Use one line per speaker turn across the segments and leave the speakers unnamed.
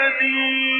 أهلا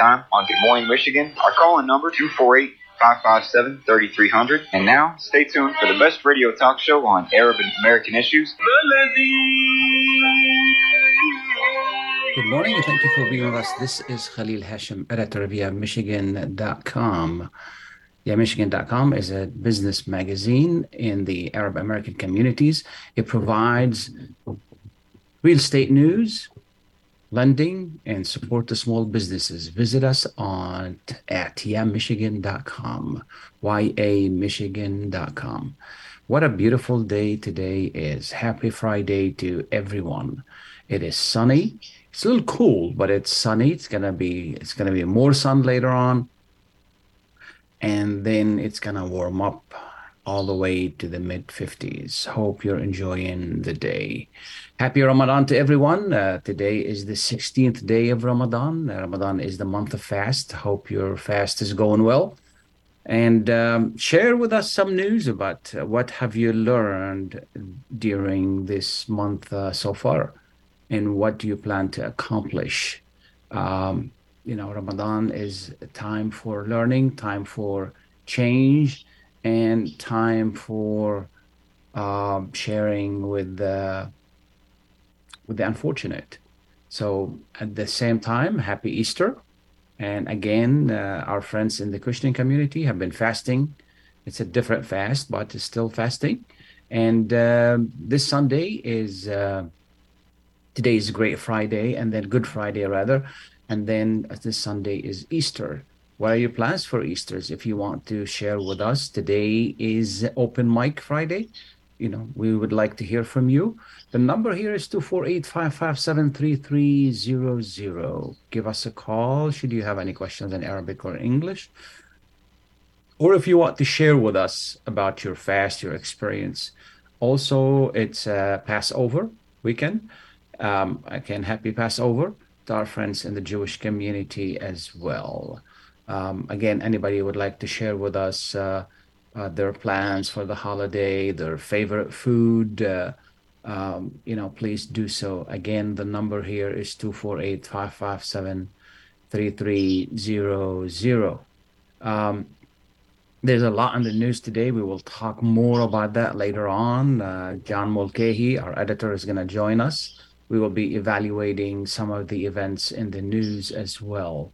On Good Morning, Michigan. Our call-in number 248 557 3300. And now, stay tuned for the best radio talk show on Arab and American issues.
Good morning and thank you for being with us. This is Khalil Hachem, editor of YaMichigan.com. YaMichigan.com is a business magazine in the Arab American communities. It provides real estate news, lending, and support to small businesses. Visit us on at YaMichigan.com, Y-A-Michigan.com. What a beautiful day today is. Happy Friday to everyone. It is sunny. It's a little cool, but it's sunny. It's gonna be it's gonna be more sun later on. And then it's gonna warm up all the way to the mid 50s. Hope you're enjoying the day. Happy Ramadan to everyone. Uh, today is the 16th day of Ramadan. Uh, Ramadan is the month of fast. Hope your fast is going well. And um, share with us some news about uh, what have you learned during this month uh, so far, and what do you plan to accomplish. Um, you know, Ramadan is time for learning, time for change, and time for um, sharing with the with the unfortunate. So at the same time, happy Easter. And again, uh, our friends in the Christian community have been fasting. It's a different fast, but it's still fasting. And um this Sunday is uh, today is Great Friday, and then Good Friday rather, and then this Sunday is Easter. What are your plans for Easter's? If you want to share with us, today is Open Mic Friday. You know, we would like to hear from you. The number here is 248-557-3300. Give us a call should you have any questions in Arabic or English. Or if you want to share with us about your fast, your experience. Also, it's uh, Passover weekend. Um, again, happy Passover to our friends in the Jewish community as well. Um, again, anybody would like to share with us uh, uh, their plans for the holiday, their favorite food, uh, um, you know, please do so. Again, the number here is 248 557 3300. Um, there's a lot in the news today. We will talk more about that later on. Uh, John Mulcahy, our editor, is going to join us. We will be evaluating some of the events in the news as well.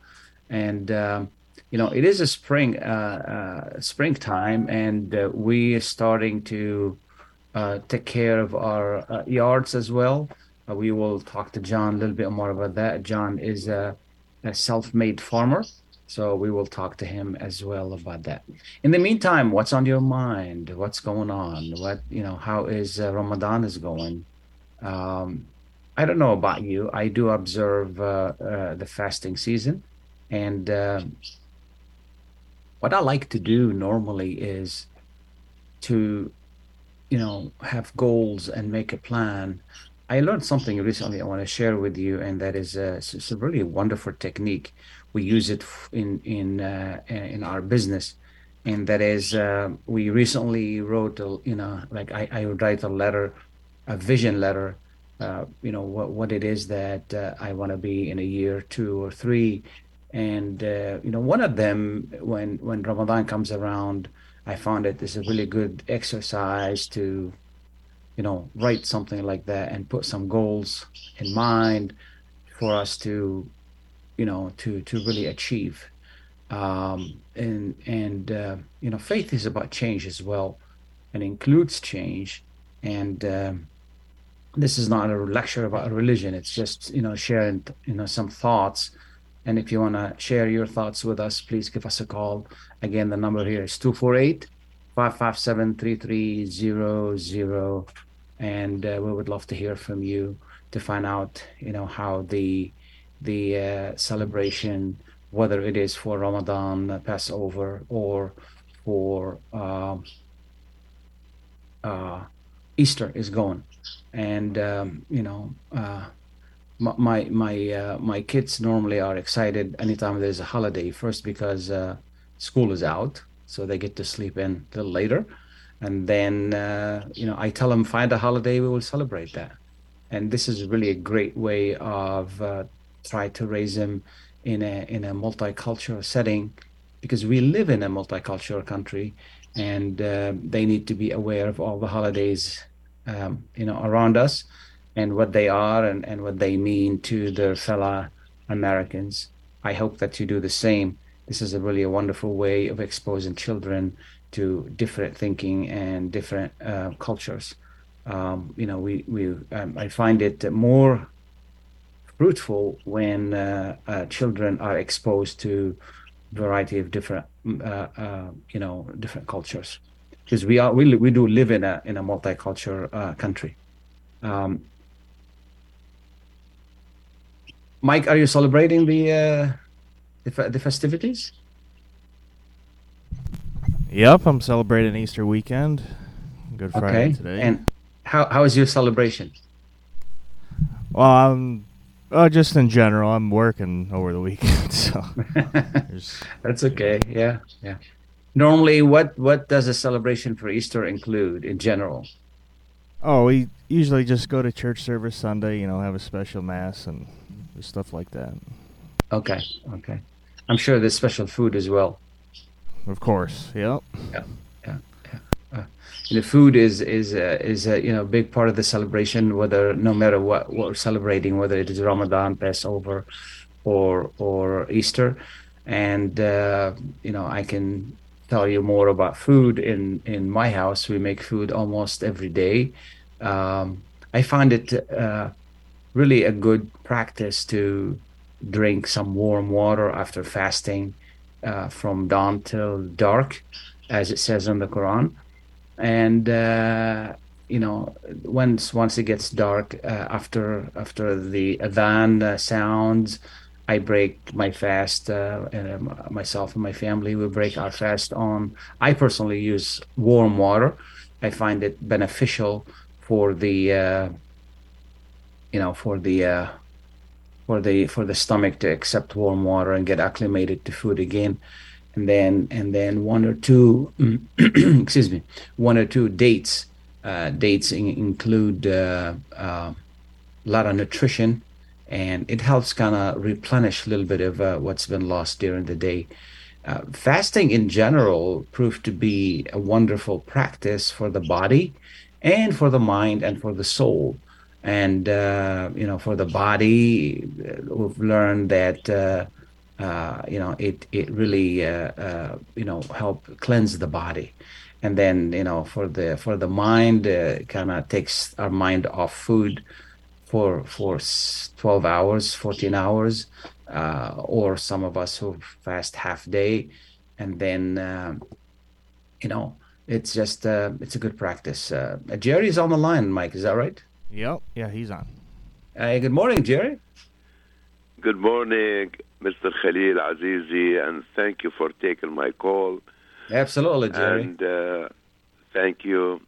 And um, you know, it is a spring, uh, uh, springtime, and uh, we are starting to uh, take care of our uh, yards as well. Uh, we will talk to John a little bit more about that. John is a, a self-made farmer, so we will talk to him as well about that. In the meantime, what's on your mind? What's going on? What you know? How is Ramadan is going? Um, I don't know about you. I do observe uh, uh, the fasting season, and uh, what I like to do normally is to, you know, have goals and make a plan. I learned something recently I want to share with you, and that is uh, it's, a really wonderful technique. We use it in in uh, in our business, and that is uh, we recently wrote a you know like I, I write a letter, a vision letter, uh, you know what what it is that uh, I want to be in a year, two or three, and uh, you know one of them when when Ramadan comes around, I found it is a really good exercise to you know write something like that and put some goals in mind for us to you know to to really achieve. Um and and uh, you know faith is about change as well and includes change. And um, this is not a lecture about religion. It's just you know sharing you know some thoughts And if you want to share your thoughts with us, please give us a call. Again, the number here is 248 557 3300. And uh, we would love to hear from you to find out, you know, how the the uh, celebration, whether it is for Ramadan, Passover, or for um, uh, Easter is going. And um, you know, uh, my my uh, my kids normally are excited anytime there's a holiday. First because uh, school is out, so they get to sleep in a little later, and then uh, you know I tell them find a holiday, we will celebrate that. And this is really a great way of uh, try to raise them in a in a multicultural setting, because we live in a multicultural country, and uh, they need to be aware of all the holidays, um, you know, around us and what they are and, and what they mean to their fellow Americans. I hope that you do the same. This is a really a wonderful way of exposing children to different thinking and different uh, cultures. Um, you know, we, we um, I find it more fruitful when uh, uh, children are exposed to variety of different, uh, uh, you know, different cultures, because we are we, we do live in a in a multicultural uh, country. Um, Mike, are you celebrating the uh, the, fe- the festivities?
Yep, I'm celebrating Easter weekend. Good Friday
okay.
today.
And how how is your celebration?
well, I'm uh, just in general, I'm working over the weekend, so
That's okay. Yeah, yeah. Normally, what what does a celebration for Easter include in general?
oh, we usually just go to church service Sunday. You know, have a special mass and stuff like that.
Okay, okay. I'm sure there's special food as well.
Of course. Yep. Yeah. yeah, yeah.
Uh, the food is is uh, is a you know big part of the celebration whether no matter what what we're celebrating whether it is ramadan passover or or easter and uh, you know i can tell you more about food in in my house we make food almost every day um, i find it uh, really a good practice to drink some warm water after fasting uh, from dawn till dark as it says in the quran. And uh, you know once once it gets dark uh, after after the adhan uh, sounds i break my fast uh, and um, myself and my family we break our fast on i personally use warm water. I find it beneficial for the uh, you know for the uh, for the for the stomach to accept warm water and get acclimated to food again. And then and then one or two excuse me one or two dates uh, dates in, include uh, uh, a lot of nutrition. And it helps kind of replenish a little bit of uh, what's been lost during the day. Uh, fasting in general proved to be a wonderful practice for the body and for the mind and for the soul and uh, you know for the body uh, we've learned that uh, uh, you know it it really uh, uh, you know help cleanse the body. And then you know for the for the mind kind of takes our mind off food for for 12 hours 14 hours or some of us who fast half day. And then um, you know it's just uh, it's a good practice. Uh, jerry's on the line mike is that right
Yep. Yeah, he's on.
uh, good morning jerry
Good morning, Mr. Khalil Azizi, and thank you for taking my call.
absolutely jerry
And uh, thank you.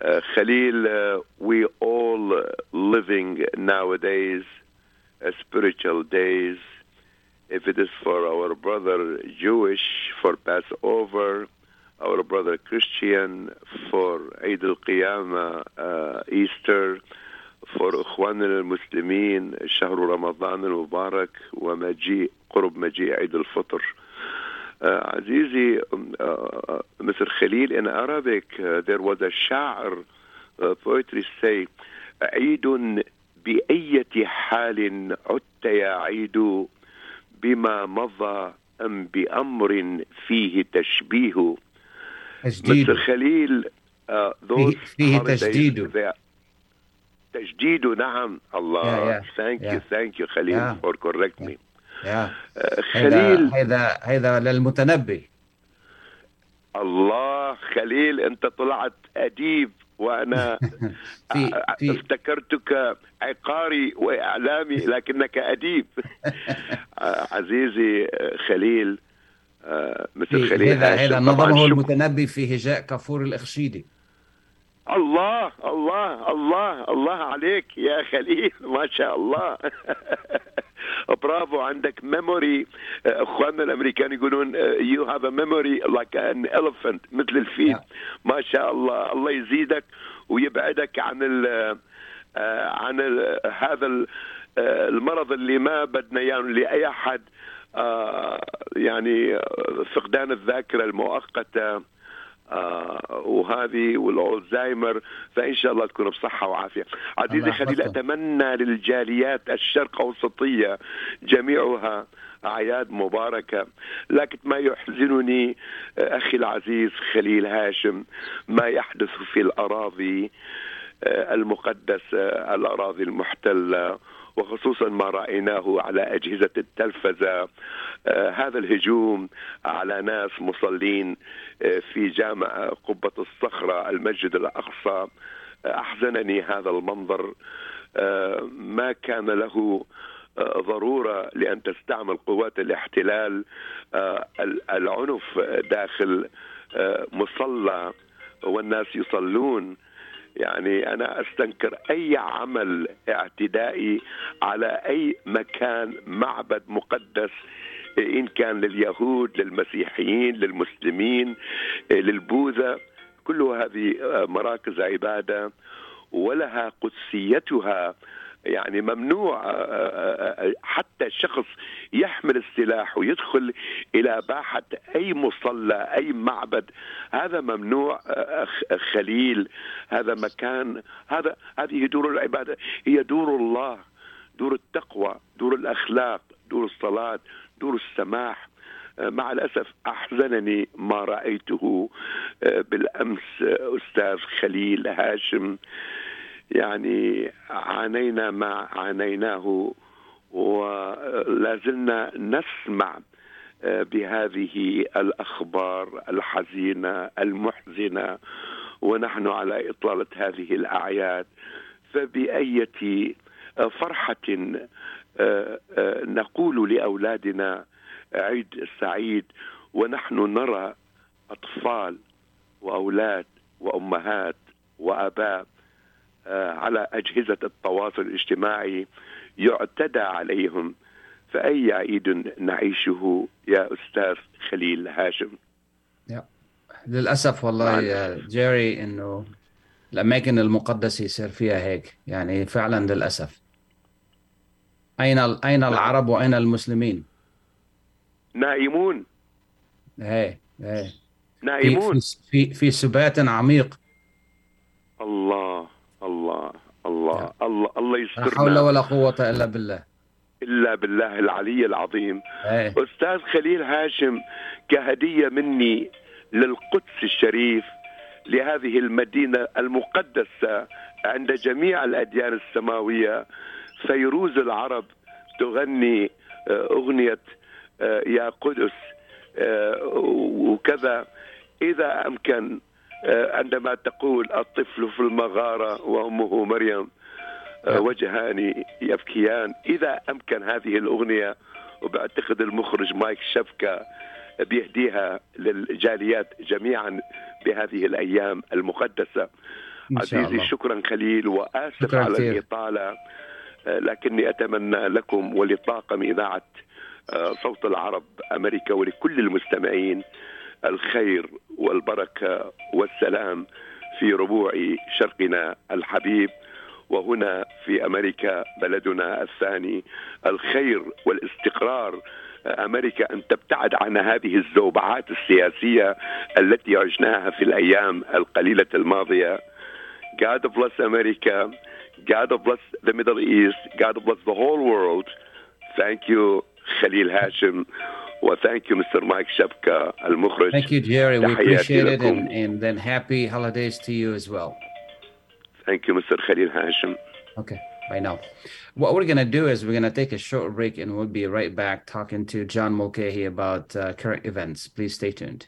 Uh, Khalil, uh, we all uh, living nowadays uh, spiritual days. If it is for our brother Jewish for Passover, our brother Christian for al-Qiyamah, uh, Easter, for إخواننا المسلمين شهر رمضان المبارك ومجيء قرب مجيء عيد الفطر. Uh, um, uh, Mr. Khalil, in Arabic, uh, there was a شاعر uh, poetry say, عيد بأية حال عدت يا عيد بما مضى أم بأمر فيه تشبيه
تجديد
مثل خليل آه،
فيه, فيه تجديد
تجديد نعم الله.
ثانك
يو ثانك
يو
خليل
فور
كوركت
مي
خليل.
هذا هذا للمتنبي.
الله خليل أنت طلعت أديب وأنا
في في
أفتكرتك عقاري وإعلامي لكنك أديب. آه، عزيزي آه، خليل مثل
في
خليل
هذا هذا نظمه المتنبي في هجاء كافور الإخشيدي.
الله الله الله الله عليك يا خليل ما شاء الله. برافو عندك ميموري إخواننا الأمريكان يقولون يو هاف ا ميموري لايك ان elephant مثل الفيل.
نعم.
ما شاء الله. الله يزيدك ويبعدك عن ال آه، عن ال هذا ال- آه، المرض اللي ما بدنا إياه لأي أحد. آه، آه، يعني آه، فقدان الذاكرة المؤقتة آه، وهذه والألزهايمر فإن شاء الله تكون بصحة وعافية. عزيزي خليل أتمنى للجاليات الشرق أوسطية جميعها أعياد مباركة، لكن ما يحزنني أخي العزيز خليل هاشم ما يحدث في الأراضي المقدسة، الأراضي المحتلة وخصوصا ما رأيناه على أجهزة التلفزة. آه، هذا الهجوم على ناس مصلين آه، في جامع قبة الصخرة المسجد الأقصى. آه، أحزنني هذا المنظر. ما كان له ضرورة لأن تستعمل قوات الاحتلال. العنف داخل مصلى والناس يصلون. يعني أنا أستنكر أي عمل اعتدائي على أي مكان معبد مقدس إن كان لليهود للمسيحيين للمسلمين للبوذا. كل هذه مراكز عبادة ولها قدسيتها يعني ممنوع حتى شخص يحمل السلاح ويدخل إلى باحة أي مصلى أي معبد هذا ممنوع خليل هذا مكان هذا هذه دور العبادة هي دور الله دور التقوى دور الأخلاق دور الصلاة دور السماح. مع الأسف أحزنني ما رأيته بالأمس أستاذ خليل هاشم. يعني عانينا ما عانيناه ولا زلنا نسمع بهذه الأخبار الحزينة المحزنة ونحن على اطاله هذه الأعياد. فبأية فرحة نقول لأولادنا عيد سعيد ونحن نرى أطفال وأولاد وأمهات وآباء على أجهزة التواصل الاجتماعي يعتدى عليهم فأي عيد نعيشه يا أستاذ خليل هاشم؟
للأسف والله يا جيري إنه الأماكن المقدسة يصير فيها هيك يعني فعلا للأسف. أين أين العرب وأين المسلمين؟
نائمون.
إيه. في
نائمون.
في في في سبات عميق.
الله. الله. الله الله الله
لا حول
يسترنا
ولا قوة إلا بالله.
إلا بالله العلي العظيم.
إيه.
أستاذ خليل هاشم كهدية مني للقدس الشريف لهذه المدينة المقدسة عند جميع الأديان السماوية. فيروز العرب تغني آه، أغنية آه، يا قدس آه، وكذا. إذا أمكن آه، عندما تقول الطفل في المغارة وأمه مريم آه،
نعم.
وجهان يبكيان إذا أمكن هذه الأغنية وبعتقد المخرج مايك شفكة بيهديها للجاليات جميعا بهذه الأيام المقدسة
إن شاء
عزيزي
الله
شكرا خليل وآسف
شكراً
على
كثير.
الإطالة آه، لكني أتمنى لكم ولطاقم آه، صوت العرب أمريكا ولكل المستمعين الخير والبركة والسلام في ربوع شرقنا الحبيب وهنا في أمريكا بلدنا الثاني الخير والاستقرار أمريكا أن تبتعد عن هذه الزوبعات السياسية التي عشناها في الأيام القليلة الماضية God bless America. God bless the Middle East. God bless the whole world. Thank you, Khalil Hashim. Well, thank you, Mr. Mike Shepka, المخرج.
Thank you, Jerry. We appreciate it. And, and, then happy holidays to you as well.
Thank you, Mr. Khalil Hachem.
Okay, bye now. What we're going to do is we're going to take a short break and we'll be right back talking to John Mulcahy about uh, current events. Please stay tuned.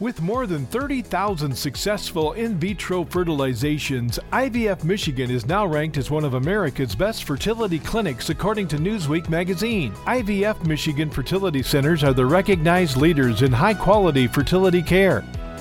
With more than 30,000 successful in vitro fertilizations, IVF Michigan is now ranked as one of America's best fertility clinics according to Newsweek magazine. IVF Michigan fertility centers are the recognized leaders in high quality fertility care.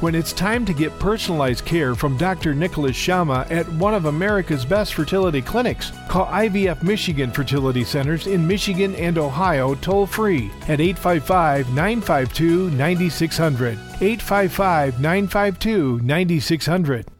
When it's time to get personalized care from Dr. Nicholas Shama at one of America's best fertility clinics, call IVF Michigan Fertility Centers in Michigan and Ohio toll free at 855 952 9600. 855 952 9600.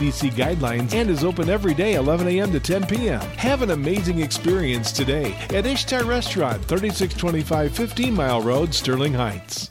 CDC guidelines and is open every day 11 a.m. to 10 p.m. Have an amazing experience today at Ishtar Restaurant, 3625 15 Mile Road, Sterling Heights.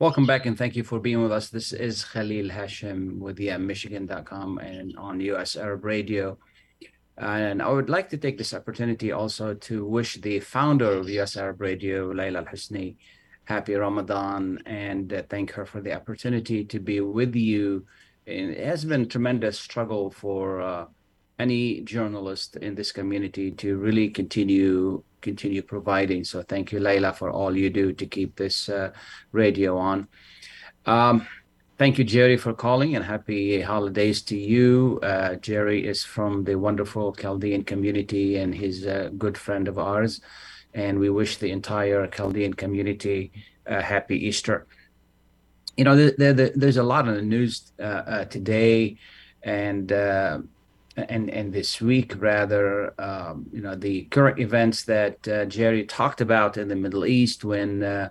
Welcome back and thank you for being with us. This is Khalil Hachem with YaMichigan.com and on US Arab Radio. And I would like to take this opportunity also to wish the founder of US Arab Radio, Layla Al Husni, happy Ramadan and uh, thank her for the opportunity to be with you. And it has been a tremendous struggle for uh, any journalist in this community to really continue continue providing. So thank you, Layla, for all you do to keep this uh, radio on. Um, thank you, Jerry, for calling, and happy holidays to you. Uh, Jerry is from the wonderful Chaldean community, and he's a good friend of ours. And we wish the entire Chaldean community a happy Easter. You know, there, there, there's a lot in the news uh, uh, today, and uh, and and this week rather um, you know the current events that uh, Jerry talked about in the Middle East when uh,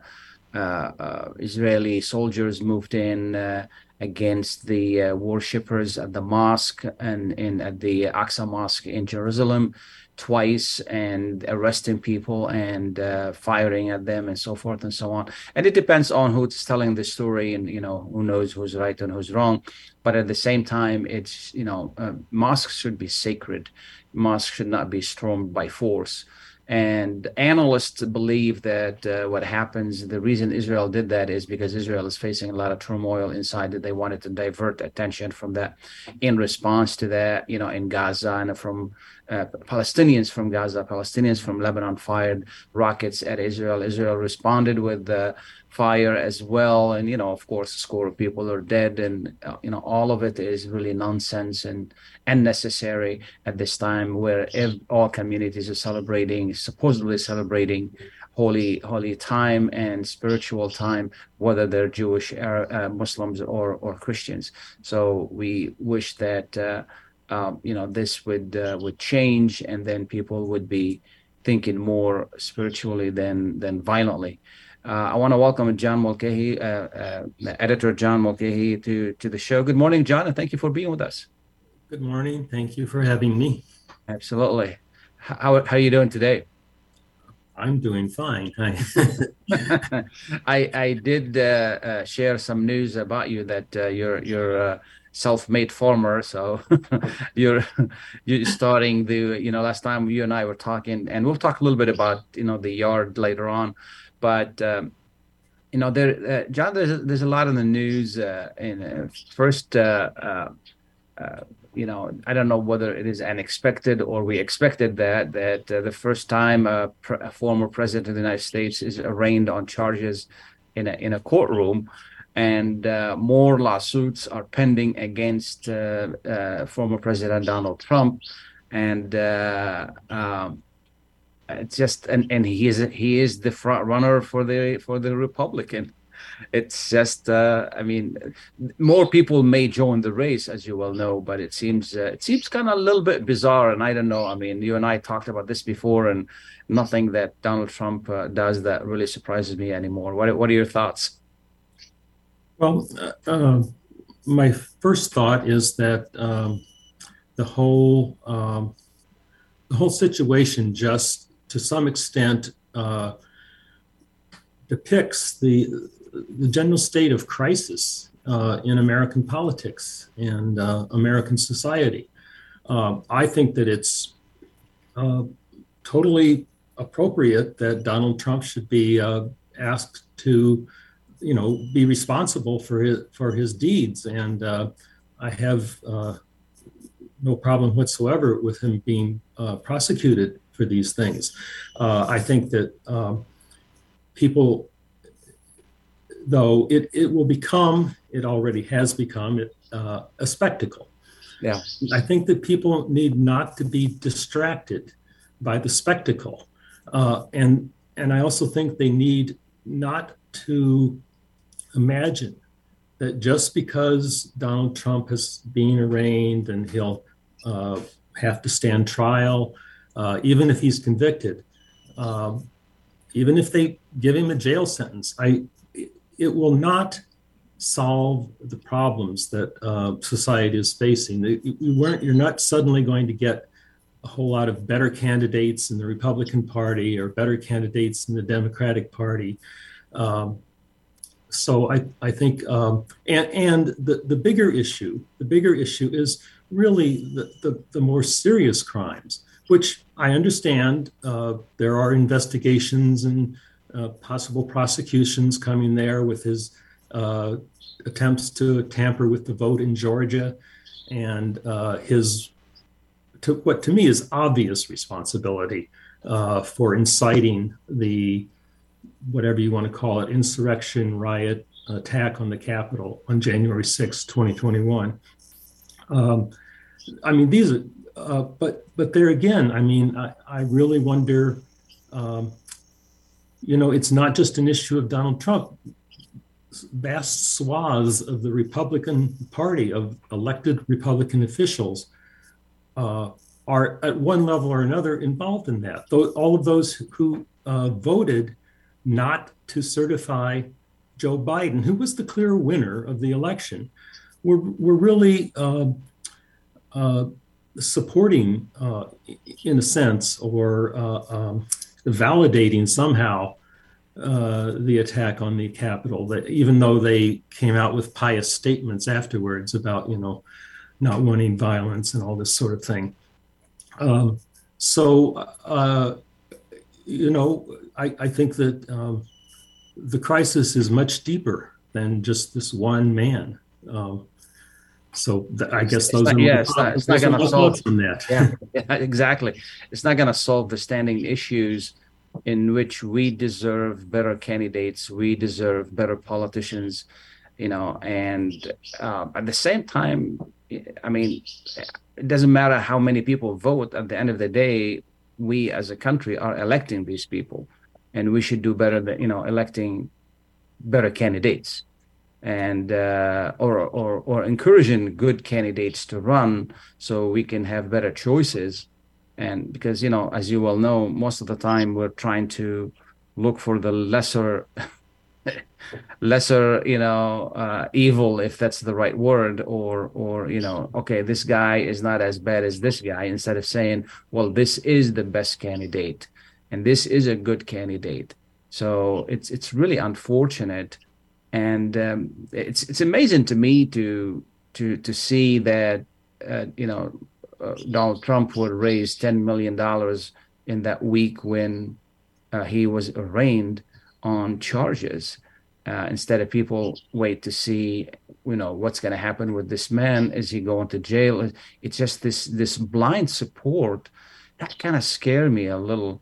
uh, uh Israeli soldiers moved in uh, against the uh, worshippers at the mosque and in at the Aqsa Mosque in Jerusalem twice and arresting people and uh, firing at them and so forth and so on. And it depends on who's telling the story and, you know, who knows who's right and who's wrong. But at the same time, it's, you know, uh, mosques should be sacred. Mosques should not be stormed by force. And analysts believe that uh, what happens, the reason Israel did that is because Israel is facing a lot of turmoil inside that they wanted to divert attention from that in response to that, you know, in Gaza and from uh, Palestinians from Gaza, Palestinians from Lebanon fired rockets at Israel. Israel responded with the fire as well. And, you know, of course, a score of people are dead. And, uh, you know, all of it is really nonsense and unnecessary at this time where ev- all communities are celebrating, supposedly celebrating holy holy time and spiritual time whether they're jewish or, uh, muslims or or christians so we wish that uh, um, you know this would uh, would change and then people would be thinking more spiritually than than violently. Uh, I want to welcome John Mulcahy, uh, uh, editor John Mulcahy, to to the show. Good morning, John, and thank you for being with us.
Good morning. Thank you for having me.
Absolutely. How how are you doing today?
I'm doing fine.
I I did uh, uh, share some news about you that uh, you're you're a self-made farmer, so you're you're starting the you know last time you and I were talking, and we'll talk a little bit about you know the yard later on, but. Um, you know, there, uh, John. There's there's a lot in the news. Uh, in uh, first, you know, I don't know whether it is unexpected or we expected that that uh, the first time a, pr- a, former president of the United States is arraigned on charges in a in a courtroom, and uh, more lawsuits are pending against uh, uh former President Donald Trump, and uh, um, it's just and and he is he is the front runner for the for the Republican. It's just i mean more people may join the race as you well know but it seems it seems kind of a little bit bizarre. And i don't know i mean you and i talked about this before and nothing that donald trump uh, does that really surprises me anymore. What, what are your thoughts
well uh, uh, my first thought is that um, the whole um, the whole situation just to some extent uh, depicts the the general state of crisis uh, in American politics and uh, American society. Uh, I think that it's uh, totally appropriate that Donald Trump should be asked to, you know, be responsible for his for his deeds, and uh, I have no problem whatsoever with him being prosecuted for these things. I think that um, people though it, it will become, it already has become it, uh, a spectacle.
Yeah.
I think that people need not to be distracted by the spectacle. Uh, and, and I also think they need not to imagine that just because Donald Trump is being arraigned and he'll uh, have to stand trial, uh, even if he's convicted, um, even if they give him a jail sentence, I it will not solve the problems that uh, society is facing. You weren't, you're not suddenly going to get a whole lot of better candidates in the Republican Party or better candidates in the Democratic Party. Um, so I, I think, um, and, and the, the bigger issue, the bigger issue is really the, the, the more serious crimes, which I understand uh, there are investigations and uh, possible prosecutions coming there with his uh, attempts to tamper with the vote in Georgia. And uh, his to what to me is obvious responsibility uh, for inciting the whatever you want to call it insurrection riot attack on the Capitol on January 6, 2021. Um, I mean, these are, uh, but but there again, I mean, I, I really wonder um, you know, it's not just an issue of Donald Trump. Vast swaths of the Republican Party, of elected Republican officials, uh, are at one level or another involved in that. All of those who uh, voted not to certify Joe Biden, who was the clear winner of the election, were, were really uh, uh supporting, uh, in a sense, or uh, um, validating somehow uh, the attack on the Capitol. That even though they came out with pious statements afterwards about you know not wanting violence and all this sort of thing. Um, so uh, you know, I, I think that um, the crisis is much deeper than just this one man. Um, so th- I guess those
not,
are
yeah, it's not, it's not going to solve
from that.
yeah, yeah, exactly. It's not going to solve the standing issues in which we deserve better candidates, we deserve better politicians, you know, and uh, at the same time, I mean, it doesn't matter how many people vote. At the end of the day, we as a country are electing these people, and we should do better than you know electing better candidates. And uh, or, or or encouraging good candidates to run so we can have better choices. And because you know as you well know most of the time we're trying to look for the lesser lesser you know uh, evil if that's the right word or or you know okay this guy is not as bad as this guy instead of saying well this is the best candidate and this is a good candidate. So it's it's really unfortunate. And um, it's it's amazing to me to to to see that uh, you know uh, Donald Trump would raise ten million dollars in that week when uh, he was arraigned on charges. Uh, instead of people wait to see, you know, what's going to happen with this man? Is he going to jail? It's just this this blind support that kind of scared me a little.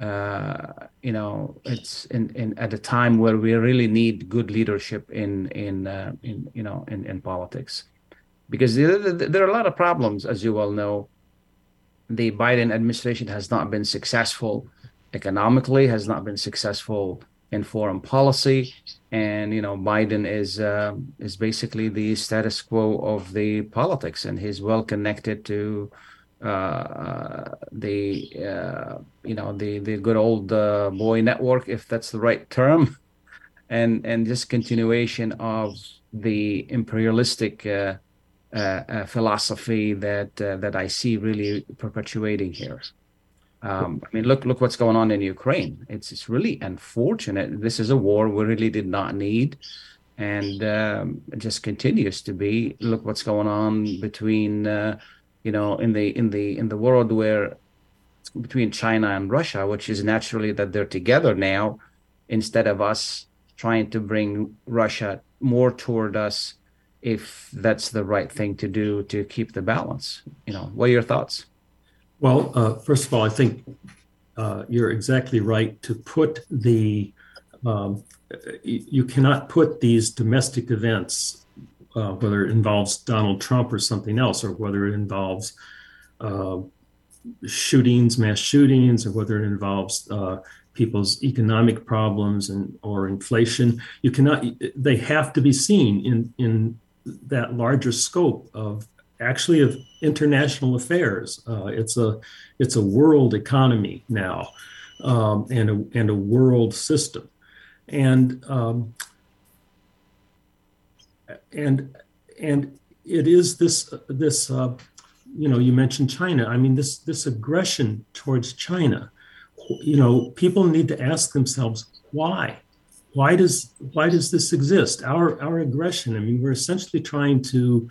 Uh, you know, it's in, in at a time where we really need good leadership in in uh, in you know in, in politics because there, there are a lot of problems, as you well know. The Biden administration has not been successful economically, has not been successful in foreign policy, and you know Biden is uh, is basically the status quo of the politics, and he's well connected to uh, the uh, you know the the good old uh, boy network, if that's the right term, and and just continuation of the imperialistic uh, uh, uh, philosophy that uh, that I see really perpetuating here. Um, I mean, look look what's going on in Ukraine. It's it's really unfortunate. This is a war we really did not need, and um, it just continues to be. Look what's going on between, uh, you know, in the in the in the world where between China and Russia, which is naturally that they're together now, instead of us trying to bring Russia more toward us if that's the right thing to do to keep the balance. You know, what are your thoughts?
Well, uh, first of all, I think uh, you're exactly right to put the um, you cannot put these domestic events, uh, whether it involves Donald Trump or something else, or whether it involves uh, shootings, mass shootings, or whether it involves uh, people's economic problems and or inflation. You cannot; they have to be seen in in that larger scope of actually of international affairs. Uh, it's a it's a world economy now, um, and a and a world system, and um, and and it is this this uh, you know you mentioned China. I mean this this aggression towards China. You know people need to ask themselves why why does why does this exist? Our our aggression. I mean, we're essentially trying to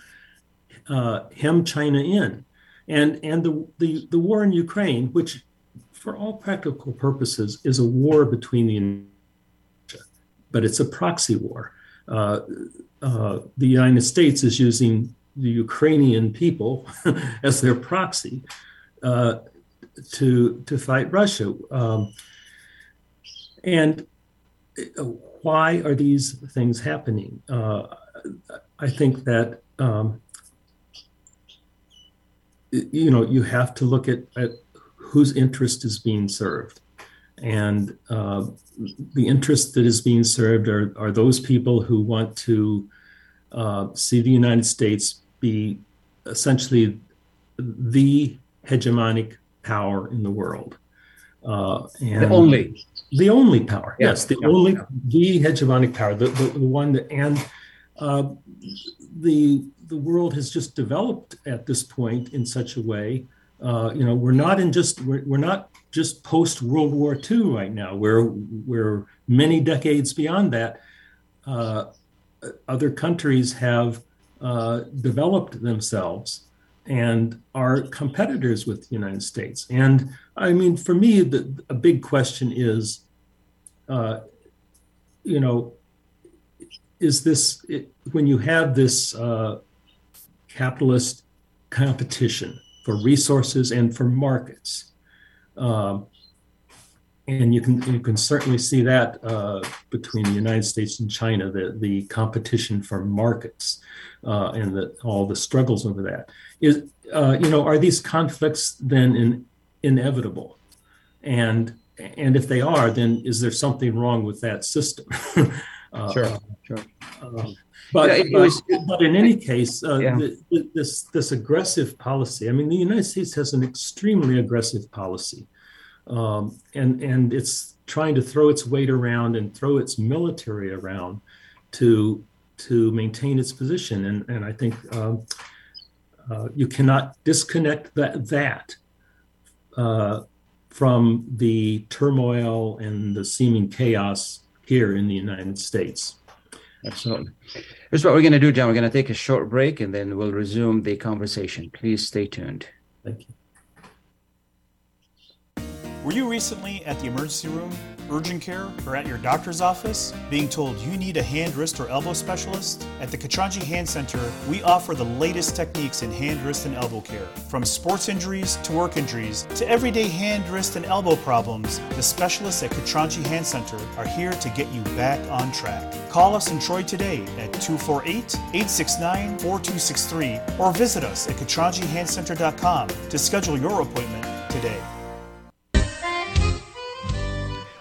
uh, hem China in, and and the, the the war in Ukraine, which for all practical purposes is a war between the but it's a proxy war. Uh, uh, the United States is using the Ukrainian people as their proxy uh, to to fight Russia, um, and why are these things happening? Uh, I think that um, you know you have to look at, at whose interest is being served, and uh, the interest that is being served are are those people who want to uh, see the United States be essentially the hegemonic power in the world.
Uh, and the only
the only power. Yeah. Yes, the yeah. only the hegemonic power, the, the, the one that and uh, the the world has just developed at this point in such a way. Uh, you know, we're not in just we're, we're not just post World War II right now. We're we're many decades beyond that. Uh, other countries have uh, developed themselves and are competitors with the United States. And I mean, for me, the, a big question is, uh, you know, is this it, when you have this uh, capitalist competition for resources and for markets, um, and you can you can certainly see that uh, between the United States and China, the the competition for markets uh, and the, all the struggles over that is uh, you know are these conflicts then in, inevitable, and and if they are, then is there something wrong with that system? Uh,
Sure,
uh,
sure.
um, but,
Yeah, it
but,
was-
but in any case, uh,
Yeah.
th- th- this this aggressive policy. I mean, the United States has an extremely aggressive policy, um, and and it's trying to throw its weight around and throw its military around to to maintain its position. And and I think um, uh, you cannot disconnect that that uh, from the turmoil and the seeming chaos here in the United States.
Absolutely. Here's what we're going to do, John. We're going to take a short break and then we'll resume the conversation. Please stay tuned.
Thank you.
Were you recently at the emergency room, urgent care, or at your doctor's office being told you need a hand, wrist, or elbow specialist? At the Katranji Hand Center, we offer the latest techniques in hand, wrist, and elbow care. From sports injuries to work injuries to everyday hand, wrist, and elbow problems, the specialists at Katranji Hand Center are here to get you back on track. Call us in Troy today at 248 869 4263 or visit us at katranjihandcenter.com to schedule your appointment today.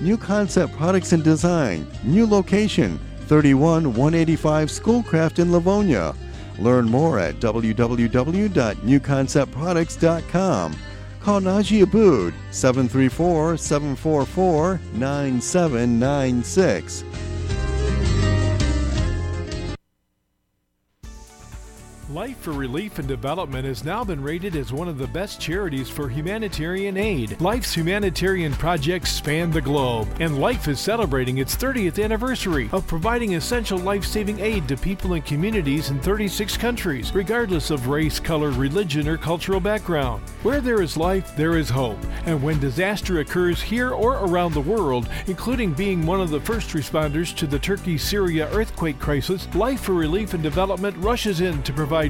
New Concept Products and Design, new location, 31 185 Schoolcraft in Livonia. Learn more at www.newconceptproducts.com. Call Najee Abood 734 744 9796.
Life for Relief and Development has now been rated as one of the best charities for humanitarian aid. Life's humanitarian projects span the globe, and Life is celebrating its 30th anniversary of providing essential life saving aid to people and communities in 36 countries, regardless of race, color, religion, or cultural background. Where there is life, there is hope, and when disaster occurs here or around the world, including being one of the first responders to the Turkey Syria earthquake crisis, Life for Relief and Development rushes in to provide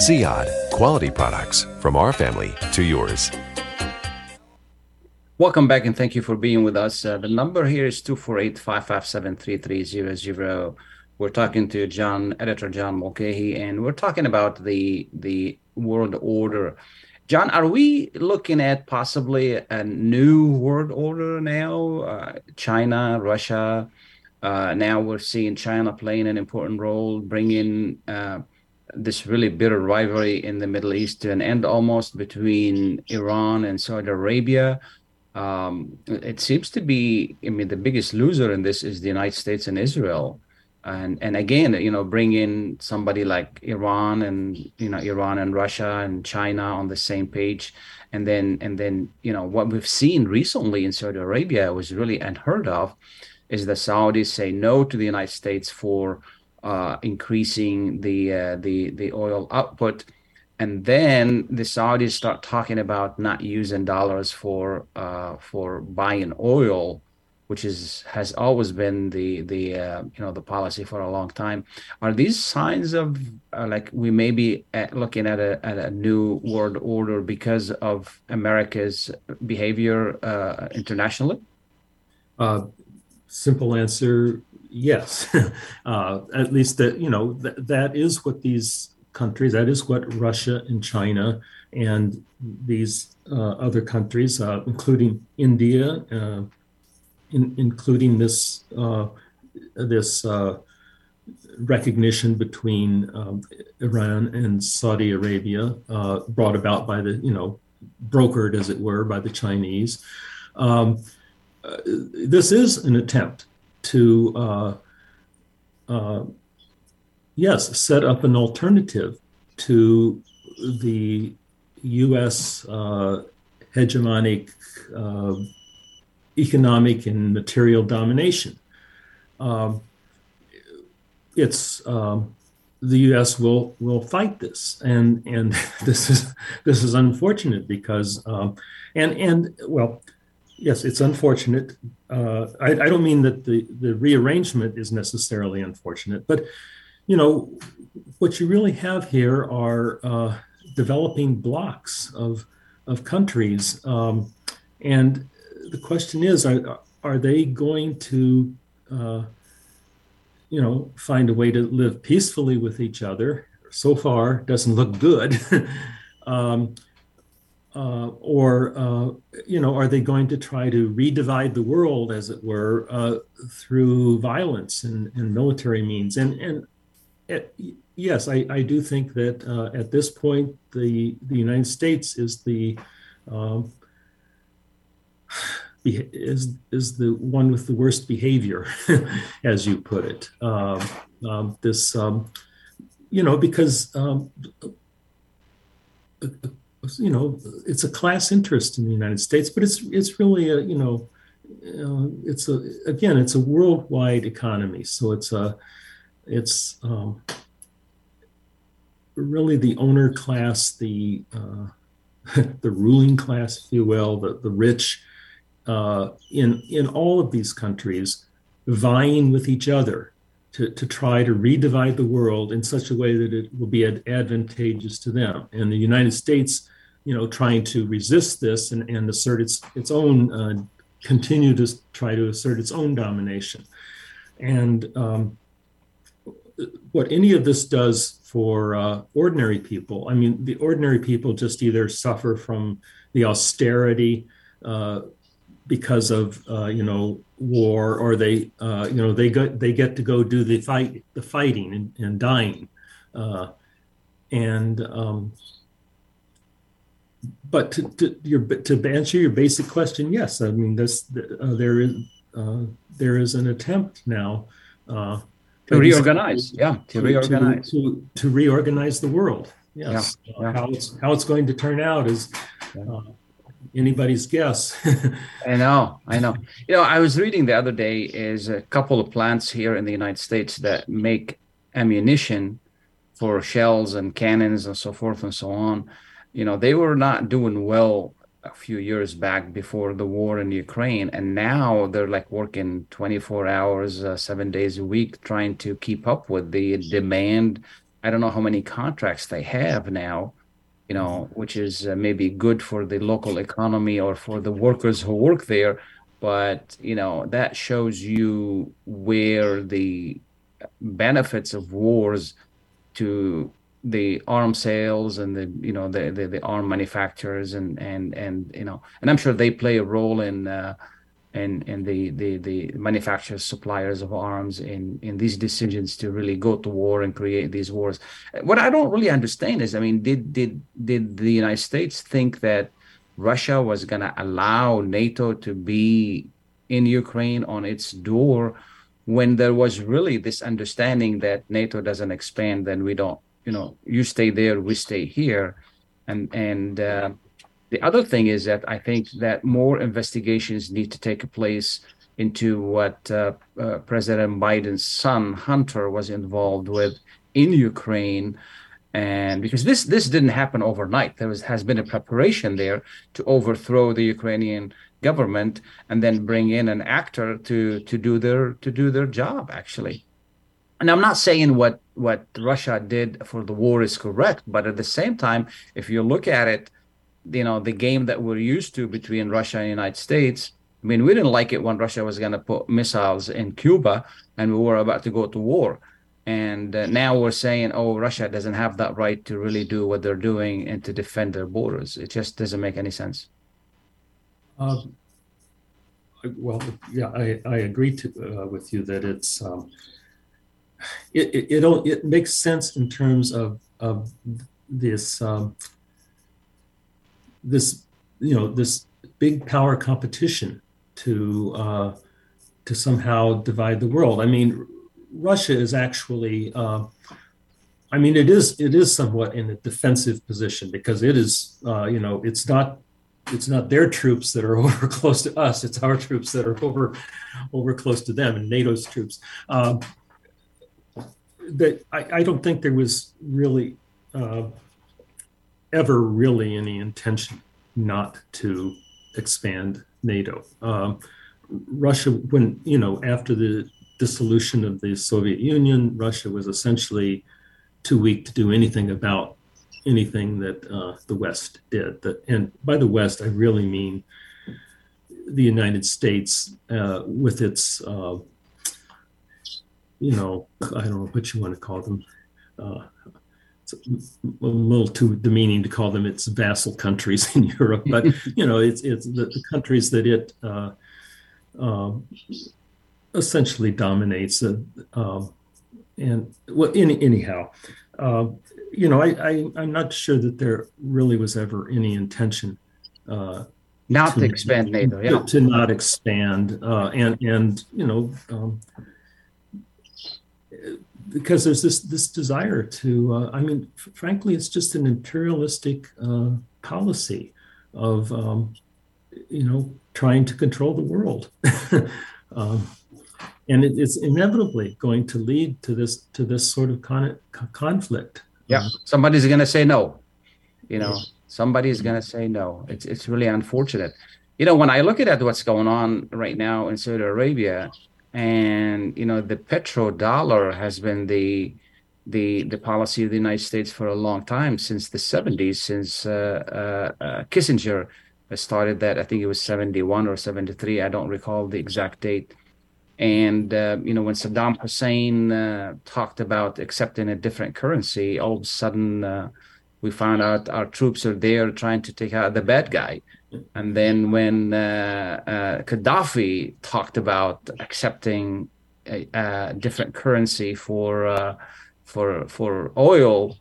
Ziyad, quality products from our family to yours.
Welcome back and thank you for being with us. Uh, the number here is 248 557 3300. We're talking to John, editor John Mulcahy, and we're talking about the the world order. John, are we looking at possibly a new world order now? Uh, China, Russia. Uh, now we're seeing China playing an important role, bringing uh, this really bitter rivalry in the Middle East to an end almost between Iran and Saudi Arabia. Um, it seems to be, I mean, the biggest loser in this is the United States and Israel and and again you know bring in somebody like iran and you know iran and russia and china on the same page and then and then you know what we've seen recently in saudi arabia was really unheard of is the saudis say no to the united states for uh, increasing the uh, the the oil output and then the saudis start talking about not using dollars for uh, for buying oil which is has always been the the uh, you know the policy for a long time. Are these signs of uh, like we may be at looking at a at a new world order because of America's behavior uh, internationally?
Uh, simple answer: yes, uh, at least that you know th- that is what these countries, that is what Russia and China and these uh, other countries, uh, including India, uh, in, including this uh, this uh, recognition between um, Iran and Saudi Arabia, brought about by the you know brokered as it were by the Chinese. Um, this is an attempt to yes, set up an alternative to the U.S. Uh, hegemonic uh, economic and material domination. Um, it's um, the U.S. will will fight this, and and this is this is unfortunate because um, and and well, yes, it's unfortunate. Uh, I, I, don't mean that the the rearrangement is necessarily unfortunate, but you know, what you really have here are uh, developing blocks of of countries, um, and the question is, are are they going to, uh, you know, find a way to live peacefully with each other? So far, doesn't look good. um, uh, or uh, you know, are they going to try to redivide the world, as it were, uh, through violence and, and military means? And and yes, I, I do think that uh, at this point, the the United States is the um, is is the one with the worst behavior, as you put it. Um, um, this, um, you know, because um, you know, it's a class interest in the United States, but it's it's really a you know, uh, it's a again, it's a worldwide economy, so it's a it's um, really the owner class, the uh, the ruling class, if you will, the the rich uh, in in all of these countries, vying with each other to to try to redivide the world in such a way that it will be advantageous to them. And the United States, you know, trying to resist this and, and assert its its own uh, continue to try to assert its own domination. And um, what any of this does for uh, ordinary people, I mean, the ordinary people just either suffer from the austerity uh, because of uh, you know war, or they uh, you know they get they get to go do the fight the fighting and, and dying, uh, and um, but to, to, your, to answer your basic question, yes, I mean this uh, there is there is an attempt now
to reorganize yeah to, to reorganize.
to, to, reorganize the world. Yes. Yeah, yeah. how it's how it's going to turn out is uh, anybody's guess.
I know i know. You know i was reading the other day is a couple of plants here in the united states that make ammunition for shells and cannons and so forth and so on. You know they were not doing well a few years back before the war in Ukraine, and now they're like working 24 hours, uh, seven days a week, trying to keep up with the demand. I don't know how many contracts they have now, you know, which is uh, maybe good for the local economy or for the workers who work there, but you know that shows you where the benefits of wars to the arm sales and the you know the, the the, arm manufacturers and and and you know and I'm sure they play a role in uh, in in the the the manufacturers suppliers of arms in in these decisions to really go to war and create these wars. What I don't really understand is I mean did did did the United States think that Russia was going to allow NATO to be in Ukraine on its door when there was really this understanding that NATO doesn't expand then we don't you know you stay there we stay here and and uh, the other thing is that i think that more investigations need to take place into what uh, uh, president biden's son hunter was involved with in ukraine. And because this this didn't happen overnight. There was has been a preparation there to overthrow the ukrainian government and then bring in an actor to to do their to do their job actually. And I'm not saying what what Russia did for the war is correct, but at the same time, if you look at it, you know, the game that we're used to between Russia and the United States, I mean, we didn't like it when Russia was going to put missiles in Cuba and we were about to go to war. And uh, now we're saying, oh, Russia doesn't have that right to really do what they're doing and to defend their borders. It just doesn't make any sense.
Uh, well, yeah, I, I agree to, uh, with you that it's um, it, it, it, it makes sense in terms of of this um, this you know this big power competition to uh, to somehow divide the world. I mean, Russia is actually, uh, I mean, it is it is somewhat in a defensive position because it is, uh, you know, it's not it's not their troops that are over close to us; it's our troops that are over over close to them, and NATO's troops. Um, that I, I, don't think there was really uh, ever really any intention not to expand NATO. Um, Russia, when you know, after the dissolution of the Soviet Union, Russia was essentially too weak to do anything about anything that uh, the West did. That, and by the West, I really mean the United States uh, with its, uh, you know, I don't know what you want to call them. Uh, it's a little too demeaning to call them its vassal countries in Europe, but you know, it's it's the, the countries that it uh, um, essentially dominates. Uh, um, and well, any, anyhow, uh, you know, I, I am not sure that there really was ever any intention uh,
not to, to, expand NATO, yeah,
to, to not expand, uh, and and you know. Um, because there's this this desire to uh, i mean f- frankly it's just an imperialistic uh, policy of um, you know trying to control the world um, and it, it's inevitably going to lead to this to this sort of con- conflict.
Yeah, somebody's going to say no. You know, somebody's going to say no. It's it's really unfortunate. You know, when I look at what's going on right now in Saudi Arabia, and you know, the petrodollar has been the the the policy of the United States for a long time since the 70s, since uh, uh, uh, Kissinger started that. I think it was 71 or 73. I don't recall the exact date and uh, you know, when Saddam Hussein uh, talked about accepting a different currency, all of a sudden uh, we found out our troops are there trying to take out the bad guy. And then when uh, uh, Gaddafi talked about accepting a, a different currency for uh, for for oil,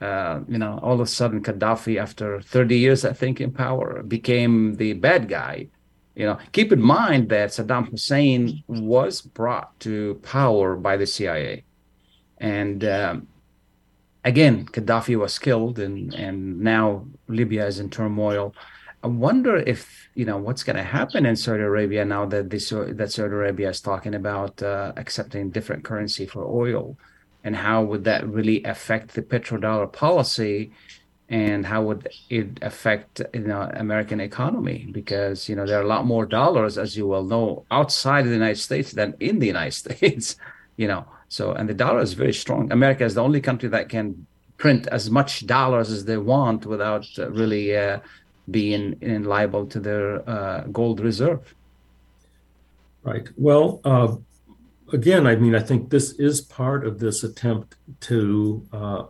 you know, all of a sudden Gaddafi, after 30 years, I think, in power, became the bad guy you know, keep in mind that Saddam Hussein was brought to power by the CIA, and um, again, Gaddafi was killed, and and now Libya is in turmoil. I wonder if you know what's going to happen in Saudi Arabia now that this that Saudi Arabia is talking about uh, accepting different currency for oil, and how would that really affect the petrodollar policy? and how would it affect you know American economy? Because you know there are a lot more dollars, as you well know, outside of the United States than in the United States. You know, so and the dollar is very strong. America is the only country that can print as much dollars as they want without uh, really uh, being in liable to their uh, gold reserve.
Right. Well, uh, again, I mean, I think this is part of this attempt to uh,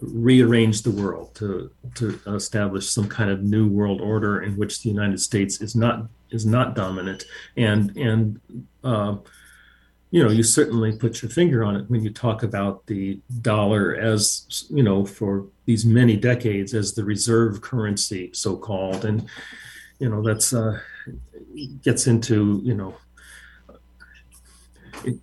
rearrange the world to to establish some kind of new world order in which the United States is not is not dominant and and uh, you know you certainly put your finger on it when you talk about the dollar as you know for these many decades as the reserve currency so called and you know that's uh, gets into you know it,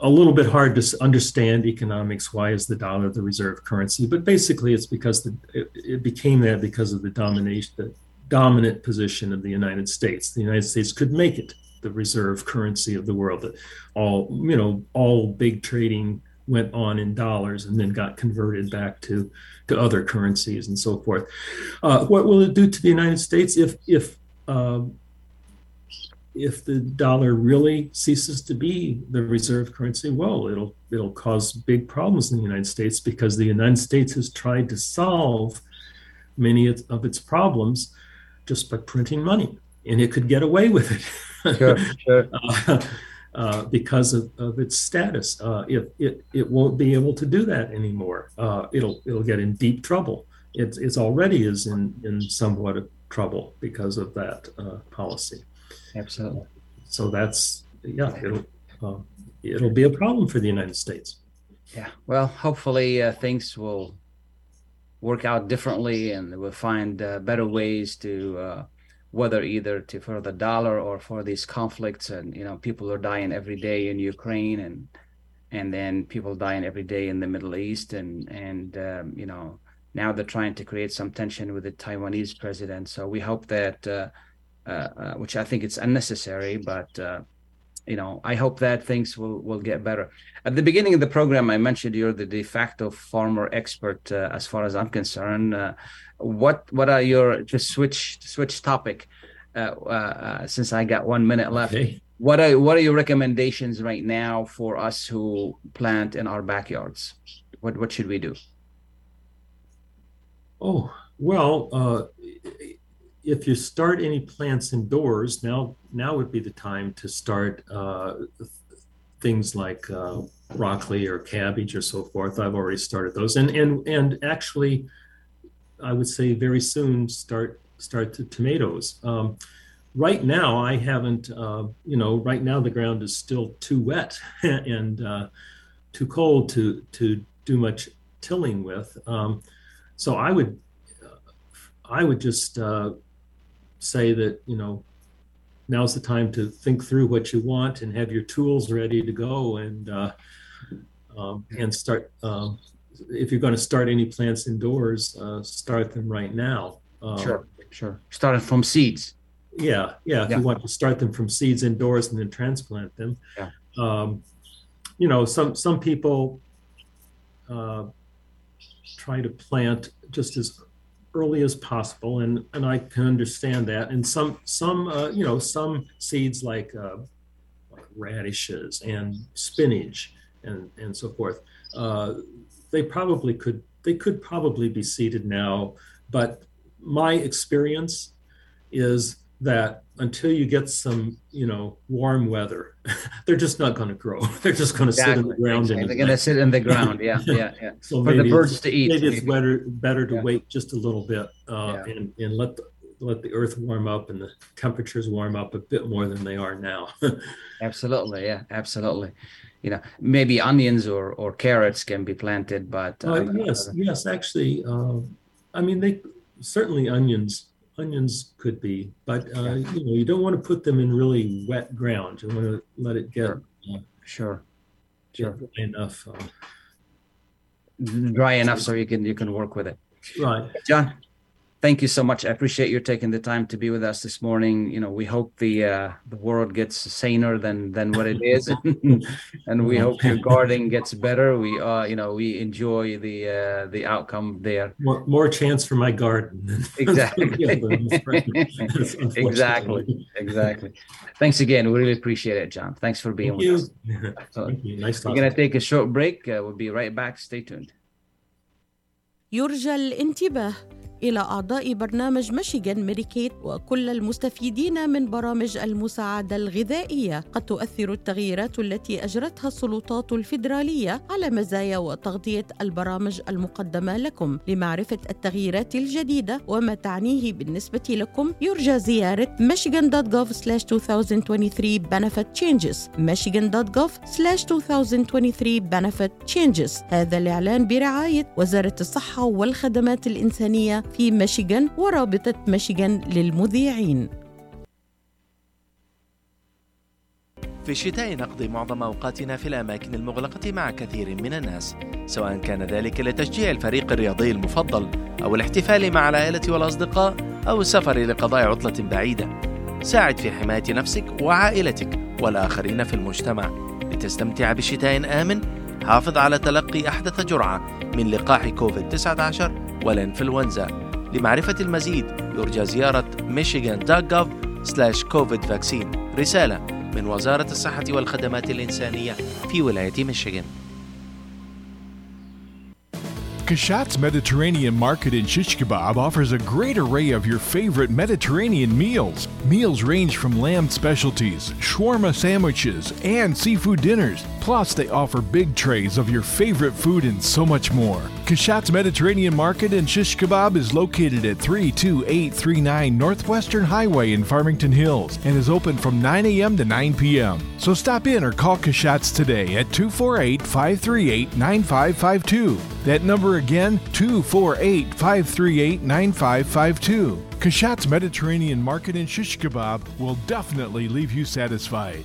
a little bit hard to understand economics. Why is the dollar the reserve currency? But basically, it's because the, it, it, became that because of the domination, the dominant position of the United States. The United States could make it the reserve currency of the world. That all you know, all big trading went on in dollars and then got converted back to to other currencies and so forth. Uh, what will it do to the United States if if uh, if the dollar really ceases to be the reserve currency, well, it'll it'll cause big problems in the United States because the United States has tried to solve many of its problems just by printing money. And it could get away with it.
Sure, sure.
uh, uh, because of, of its status. Uh, it, it, it won't be able to do that anymore. Uh, it'll, it'll get in deep trouble. It's, it's already is in, in somewhat of trouble because of that uh, policy.
Absolutely.
So that's, yeah, it'll, uh, it'll be a problem for the United States.
Yeah. Well, hopefully uh, things will work out differently and we'll find uh, better ways to uh, whether either to for the dollar or for these conflicts and you know people are dying every day in Ukraine and and then people dying every day in the Middle East and and um, you know now they're trying to create some tension with the Taiwanese president. So we hope that uh, uh, uh, which I think it's unnecessary but uh, you know I hope that things will will get better. At the beginning of the program I mentioned you're the de facto farmer expert uh, as far as I'm concerned uh, what what are your just switch switch topic uh, uh, since I got one minute left.
Okay.
What are what are your recommendations right now for us who plant in our backyards? What what should we do?
Oh, well, uh, if you start any plants indoors, now now would be the time to start uh, things like uh, broccoli or cabbage or so forth. I've already started those, and and and actually, I would say very soon start start the tomatoes. Um, right now, I haven't. Uh, you know, right now the ground is still too wet and uh, too cold to to do much tilling with. Um, so I would I would just uh, say that you know now's the time to think through what you want and have your tools ready to go and uh, um, and start. Um, if you're going to start any plants indoors, uh, start them right now. Um,
Sure, sure. Starting from seeds.
Yeah, yeah. If
Yeah.
you want to start them from seeds indoors and then transplant them,
Yeah.
um, you know, some some people uh, try to plant just as early as possible, and and I can understand that. And some some uh, you know some seeds like uh, like radishes and spinach and and so forth, uh, they probably could they could probably be seeded now. But my experience is that until you get some you know warm weather, they're just not going to grow. They're just going to sit in the ground.
exactly. They're gonna sit in the ground. Yeah, yeah, yeah.
so
For the birds to eat,
Maybe it's
maybe.
better better to
Yeah.
wait just a little bit uh,
Yeah.
and and let the, let the earth warm up and the temperatures warm up a bit more than they are now.
Absolutely, yeah, absolutely. You know, maybe onions or or carrots can be planted, but
Uh,
uh,
yes, yes, actually, uh, I mean they certainly onions onions could be, but uh, you know you don't want to put them in really wet ground. You want to let it get uh,
sure,
get
sure.
dry enough. Uh,
dry enough so you can you can work with it.
right.
John, thank you so much. I appreciate your taking the time to be with us this morning. You know, we hope the uh, the world gets saner than than what it is, and we hope your gardening gets better. We uh, you know, we enjoy the uh, the outcome there.
More, more chance for my garden. than-
Exactly.
than the other, I'm afraid. Unfortunately.
exactly. Exactly. Thanks again. We really appreciate it, John. Thanks for being
Thank
with
you.
us. So
Thank you. Nice
we're
talking.
gonna take a short break. Uh, we'll be right back. Stay tuned.
يرجى الانتباه إلى أعضاء برنامج ميشيغان ميديكيت وكل المستفيدين من برامج المساعدة الغذائية. قد تؤثر التغييرات التي أجرتها السلطات الفيدرالية على مزايا وتغطية البرامج المقدمة لكم. لمعرفة التغييرات الجديدة وما تعنيه بالنسبة لكم يرجى زيارة michigan.gov/2023 benefit changes. michigan.gov/2023 benefit changes. هذا الإعلان برعاية وزارة الصحة والخدمات الإنسانية في ميشيغان ورابطة ميشيغان للمذيعين.
في الشتاء نقضي معظم أوقاتنا في الأماكن المغلقة مع كثير من الناس سواء كان ذلك لتشجيع الفريق الرياضي المفضل أو الاحتفال مع العائلة والأصدقاء أو السفر لقضاء عطلة بعيدة. ساعد في حماية نفسك وعائلتك والآخرين في المجتمع. لتستمتع بشتاء آمن حافظ على تلقي أحدث جرعة من لقاح كوفيد-19 والإنفلونزا لمعرفة المزيد يرجى زيارة michigan.gov/covid vaccine رسالة من وزارة الصحة والخدمات الإنسانية في ولاية ميشيغان
Kashat's Mediterranean Market in Shish Kebab offers a great array of your favorite Mediterranean meals. Meals range from lamb specialties, shawarma sandwiches, and seafood dinners. Plus, they offer big trays of your favorite food and so much more. Kashat's Mediterranean Market and Shish Kebab is located at 32839 Northwestern Highway in Farmington Hills and is open from 9 a.m. to 9 p.m. So stop in or call Kashat's today at 248 538 9552. That number again, 248 538 9552. Kashat's Mediterranean Market and Shish Kebab will definitely leave you satisfied.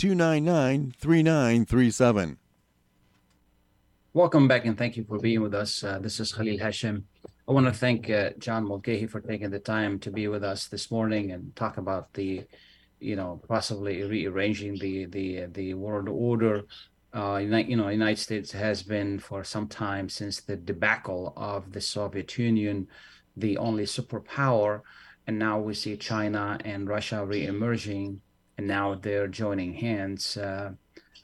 299 3937.
Welcome back and thank you for being with us. Uh, this is Khalil Hachem. I want to thank uh, John Mulcahy for taking the time to be with us this morning and talk about the, you know, possibly rearranging the the the world order. Uh, you know, United States has been for some time since the debacle of the Soviet Union, the only superpower, and now we see China and Russia re-emerging, and now they're joining hands. Uh,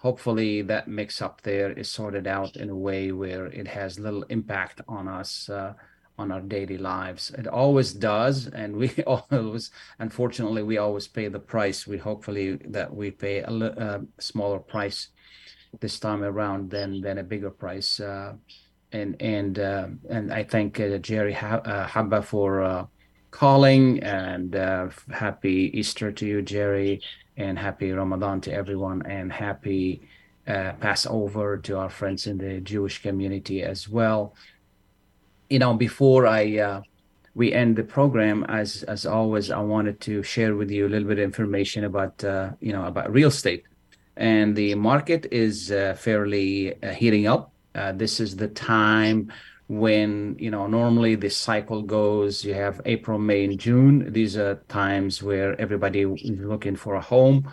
hopefully, that mix up there is sorted out in a way where it has little impact on us. Uh, on our daily lives. It always does, and we always, unfortunately, we always pay the price. We hopefully that we pay a, a smaller price this time around than than a bigger price. Uh, and and uh, and I thank uh, Jerry Habba for calling, and happy Easter to you, Jerry, and happy Ramadan to everyone, and happy Passover to our friends in the Jewish community as well you know, before I uh, we end the program, as as always, I wanted to share with you a little bit of information about uh, you know about real estate, and the market is uh, fairly uh, heating up. Uh, this is the time when you know normally this cycle goes. You have April, May, and June. These are times where everybody is looking for a home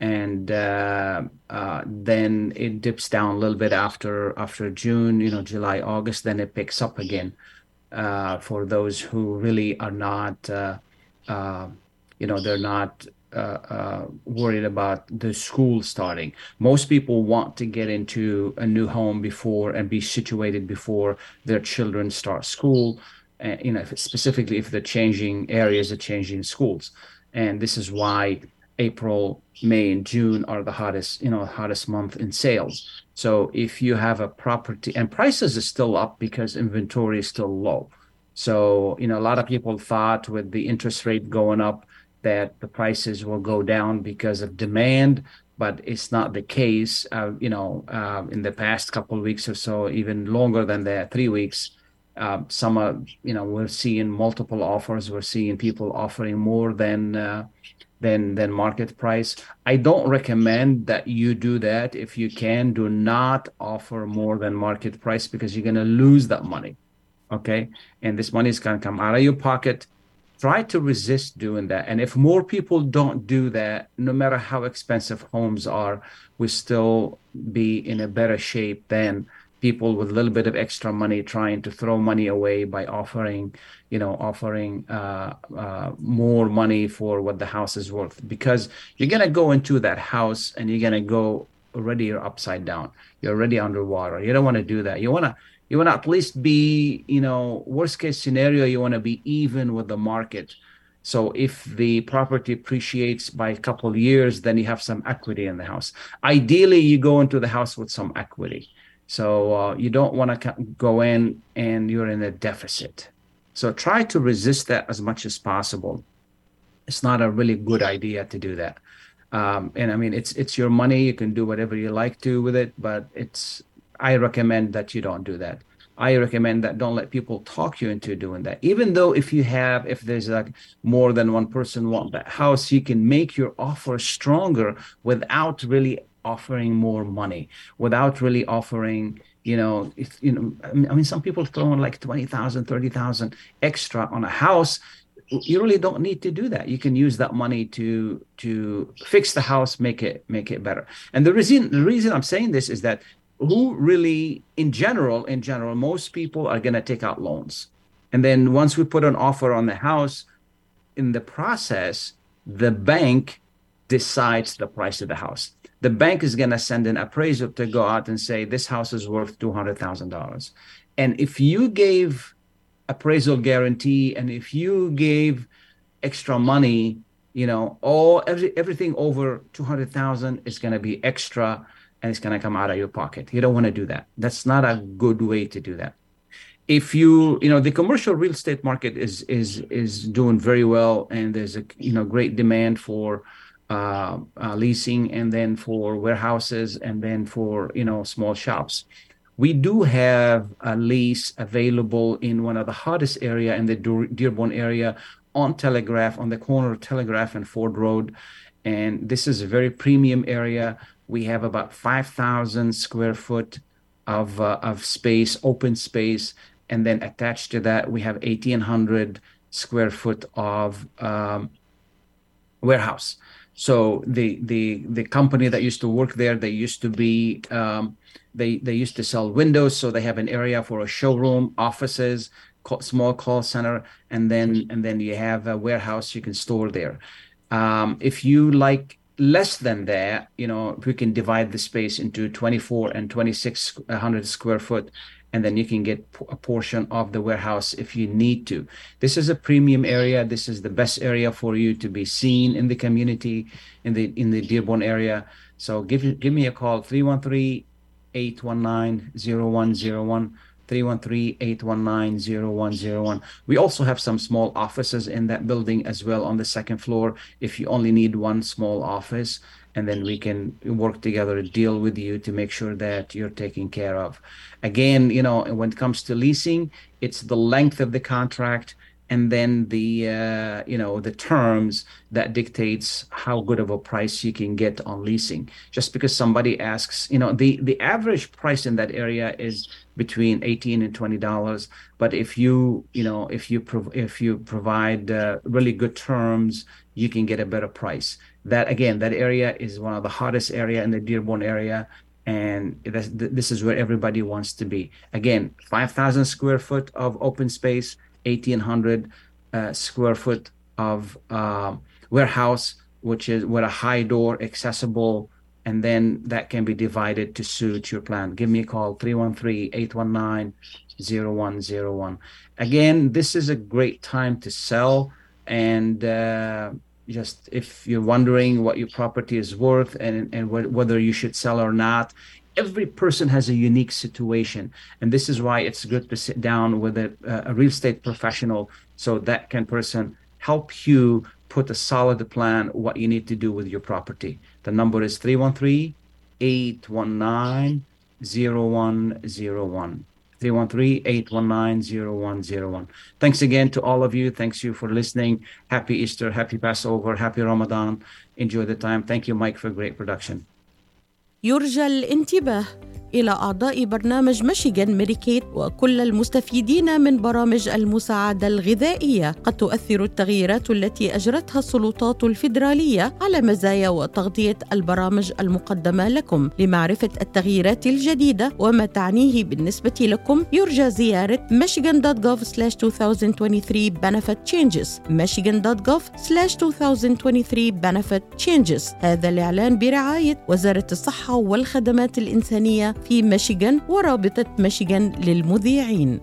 and uh, uh, then it dips down a little bit after after June, you know, July, August. Then it picks up again uh, for those who really are not, uh, uh, you know, they're not uh, worried about the school starting. Most people want to get into a new home before and be situated before their children start school. And, you know, specifically if they're changing areas, they're changing schools, and this is why April, May, and June are the hottest, you know, hottest month in sales. So if you have a property and prices are still up because inventory is still low. So, you know, a lot of people thought with the interest rate going up that the prices will go down because of demand, but it's not the case. Uh, you know, uh, in the past couple weeks or so, even longer than that, three weeks, uh, some are, you know, we're seeing multiple offers. We're seeing people offering more than uh, than than market price. I don't recommend that you do that. If you can, do not offer more than market price because you're gonna lose that money. Okay, and this money is gonna come out of your pocket. Try to resist doing that. And if more people don't do that, no matter how expensive homes are, we still be in a better shape than people with a little bit of extra money trying to throw money away by offering you know offering uh, uh, more money for what the house is worth. Because you're going to go into that house and you're going to go already you're upside down. You're already underwater. You don't want to do that. You want to you want to at least be you know worst case scenario you want to be even with the market so if the property appreciates by a couple of years then you have some equity in the house ideally you go into the house with some equity so uh, you don't want to go in and you're in a deficit. So try to resist that as much as possible. It's not a really good idea to do that. Um, and I mean, it's it's your money. You can do whatever you like to with it, but it's. I recommend that you don't do that. I recommend that don't let people talk you into doing that. Even though if you have, if there's like more than one person want that house, you can make your offer stronger without really offering more money without really offering you know, if you know, I mean, some people throw in like 20,000, 30,000 extra on a house. You really don't need to do that. You can use that money to to fix the house, make it make it better. And the reason the reason I'm saying this is that who really in general in general most people are going to take out loans. And then once we put an offer on the house in the process the bank decides the price of the house. The bank is going to send an appraiser to go out and say this house is worth $200000 and if you gave appraisal guarantee and if you gave extra money you know all every, everything over 200000 is going to be extra and it's going to come out of your pocket. You don't want to do that. That's not a good way to do that. If you, you know, the commercial real estate market is is is doing very well, and there's a you know great demand for uh, uh, leasing, and then for warehouses, and then for you know small shops. We do have a lease available in one of the hottest area in the Dearborn area on Telegraph, on the corner of Telegraph and Ford Road, and this is a very premium area we have about 5,000 square foot of, uh, of space, open space. And then attached to that, we have 1,800 square foot of um, warehouse. So the, the, the company that used to work there, they used to be, um, they, they used to sell windows. So they have an area for a showroom, offices, small call center, and then, and then you have a warehouse you can store there. Um, if you like less than that, you know, we can divide the space into 24 and 2600 square foot, and then you can get a portion of the warehouse if you need to. This is a premium area. This is the best area for you to be seen in the community, in the in the Dearborn area. So give give me a call 313 819 0101. 313-819-0101. We also have some small offices in that building as well on the second floor if you only need one small office and then we can work together to deal with you to make sure that you're taken care of. Again, you know, when it comes to leasing, it's the length of the contract and then the uh, you know the terms that dictates how good of a price you can get on leasing. Just because somebody asks you know the the average price in that area is between 18 and 20 dollars. But if you you know if you prov- if you provide uh, really good terms you can get a better price. That again that area is one of the hottest area in the dearborn area and this, this is where everybody wants to be. Again 5000 square foot of open space 1800 uh, square foot of uh, warehouse, which is with a high door accessible, and then that can be divided to suit your plan. Give me a call 313 819 0101. Again, this is a great time to sell. And uh, just if you're wondering what your property is worth and, and wh- whether you should sell or not, every person has a unique situation and this is why it's good to sit down with a, a real estate professional so that can person help you put a solid plan what you need to do with your property. The number is 313 819 0101 313-819-0101 thanks again to all of you. Thanks you for listening. Happy easter happy passover happy ramadan. Enjoy the time. Thank you mike for great production
يرجى الانتباه. إلى أعضاء برنامج ميشيغان ميديكيت وكل المستفيدين من برامج المساعدة الغذائية. قد تؤثر التغييرات التي أجرتها السلطات الفيدرالية على مزايا وتغطية البرامج المقدمة لكم. لمعرفة التغييرات الجديدة وما تعنيه بالنسبة لكم يرجى زيارة michigan.gov/2023 benefit changes. michigan.gov/2023 benefit changes. هذا الإعلان برعاية وزارة الصحة والخدمات الإنسانية في ميشيغان ورابطة ميشيغان للمذيعين.